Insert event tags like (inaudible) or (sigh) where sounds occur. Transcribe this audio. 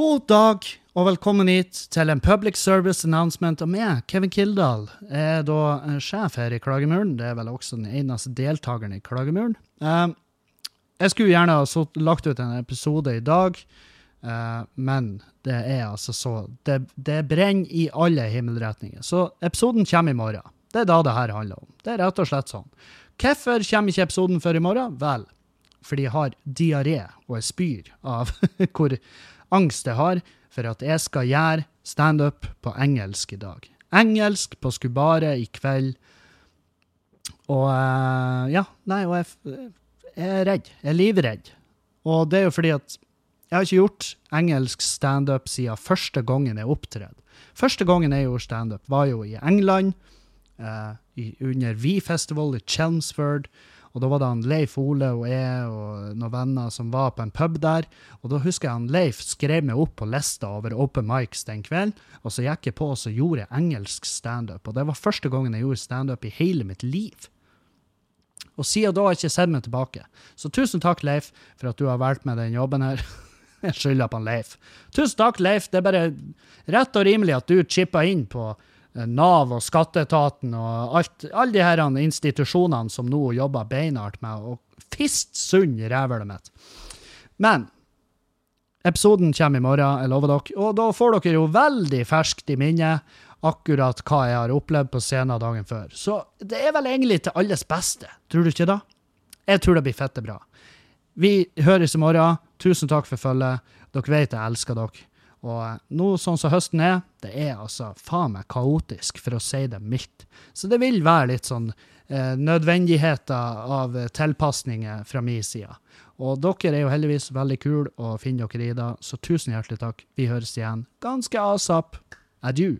God dag og velkommen hit til en public service announcement Og meg, Kevin Kildahl. Er da eh, sjef her i Klagemuren. Det er vel også den eneste deltakeren i Klagemuren. Eh, jeg skulle gjerne ha lagt ut en episode i dag, eh, men det er altså så Det, det brenner i alle himmelretninger. Så episoden kommer i morgen. Det er da det her handler om. Det er rett og slett sånn. Hvorfor kommer ikke episoden før i morgen? Vel, fordi jeg har diaré og jeg spyr av (laughs) hvor angst jeg har for at jeg skal gjøre standup på engelsk i dag. Engelsk på Skubaret i kveld. Og uh, ja, nei, og jeg, jeg, er redd. Jeg er livredd. Og det er jo fordi at jeg har ikke gjort engelsk standup siden første gangen jeg opptredde. Første gangen jeg gjorde standup, var jo i England, eh, under V-festival i Chelmsford. Og da var det han Leif Ole og jeg og noen venner som var på en pub der. Og da husker jeg han Leif skrev meg opp på lista over open mics den kvelden. Og så gikk jeg på og så gjorde jeg engelsk standup. Og det var første gangen jeg gjorde standup i hele mitt liv. Og siden da har jeg ikke sett meg tilbake. Så tusen takk, Leif, for at du har valgt med den jobben her. (laughs) Jeg skylder på han Leif. Tusen takk, Leif. Det er bare rett og rimelig at du chippa inn på Nav og skatteetaten og alt, alle de her institusjonene som nå jobber beinhardt med å fiste sund rævhølet mitt. Men episoden kommer i morgen, jeg lover dere, og da får dere jo veldig ferskt i minne akkurat hva jeg har opplevd på scenen dagen før. Så det er vel egentlig til alles beste, tror du ikke da? Jeg tror det blir fette bra. Vi høres i morgen. Tusen takk for følget. Dere vet jeg elsker dere. Og nå sånn som høsten er, det er altså faen meg kaotisk, for å si det mildt. Så det vil være litt sånn eh, nødvendigheter av tilpasninger fra min side. Og dere er jo heldigvis veldig kule å finne dere i det, så tusen hjertelig takk. Vi høres igjen ganske asap. Adjø.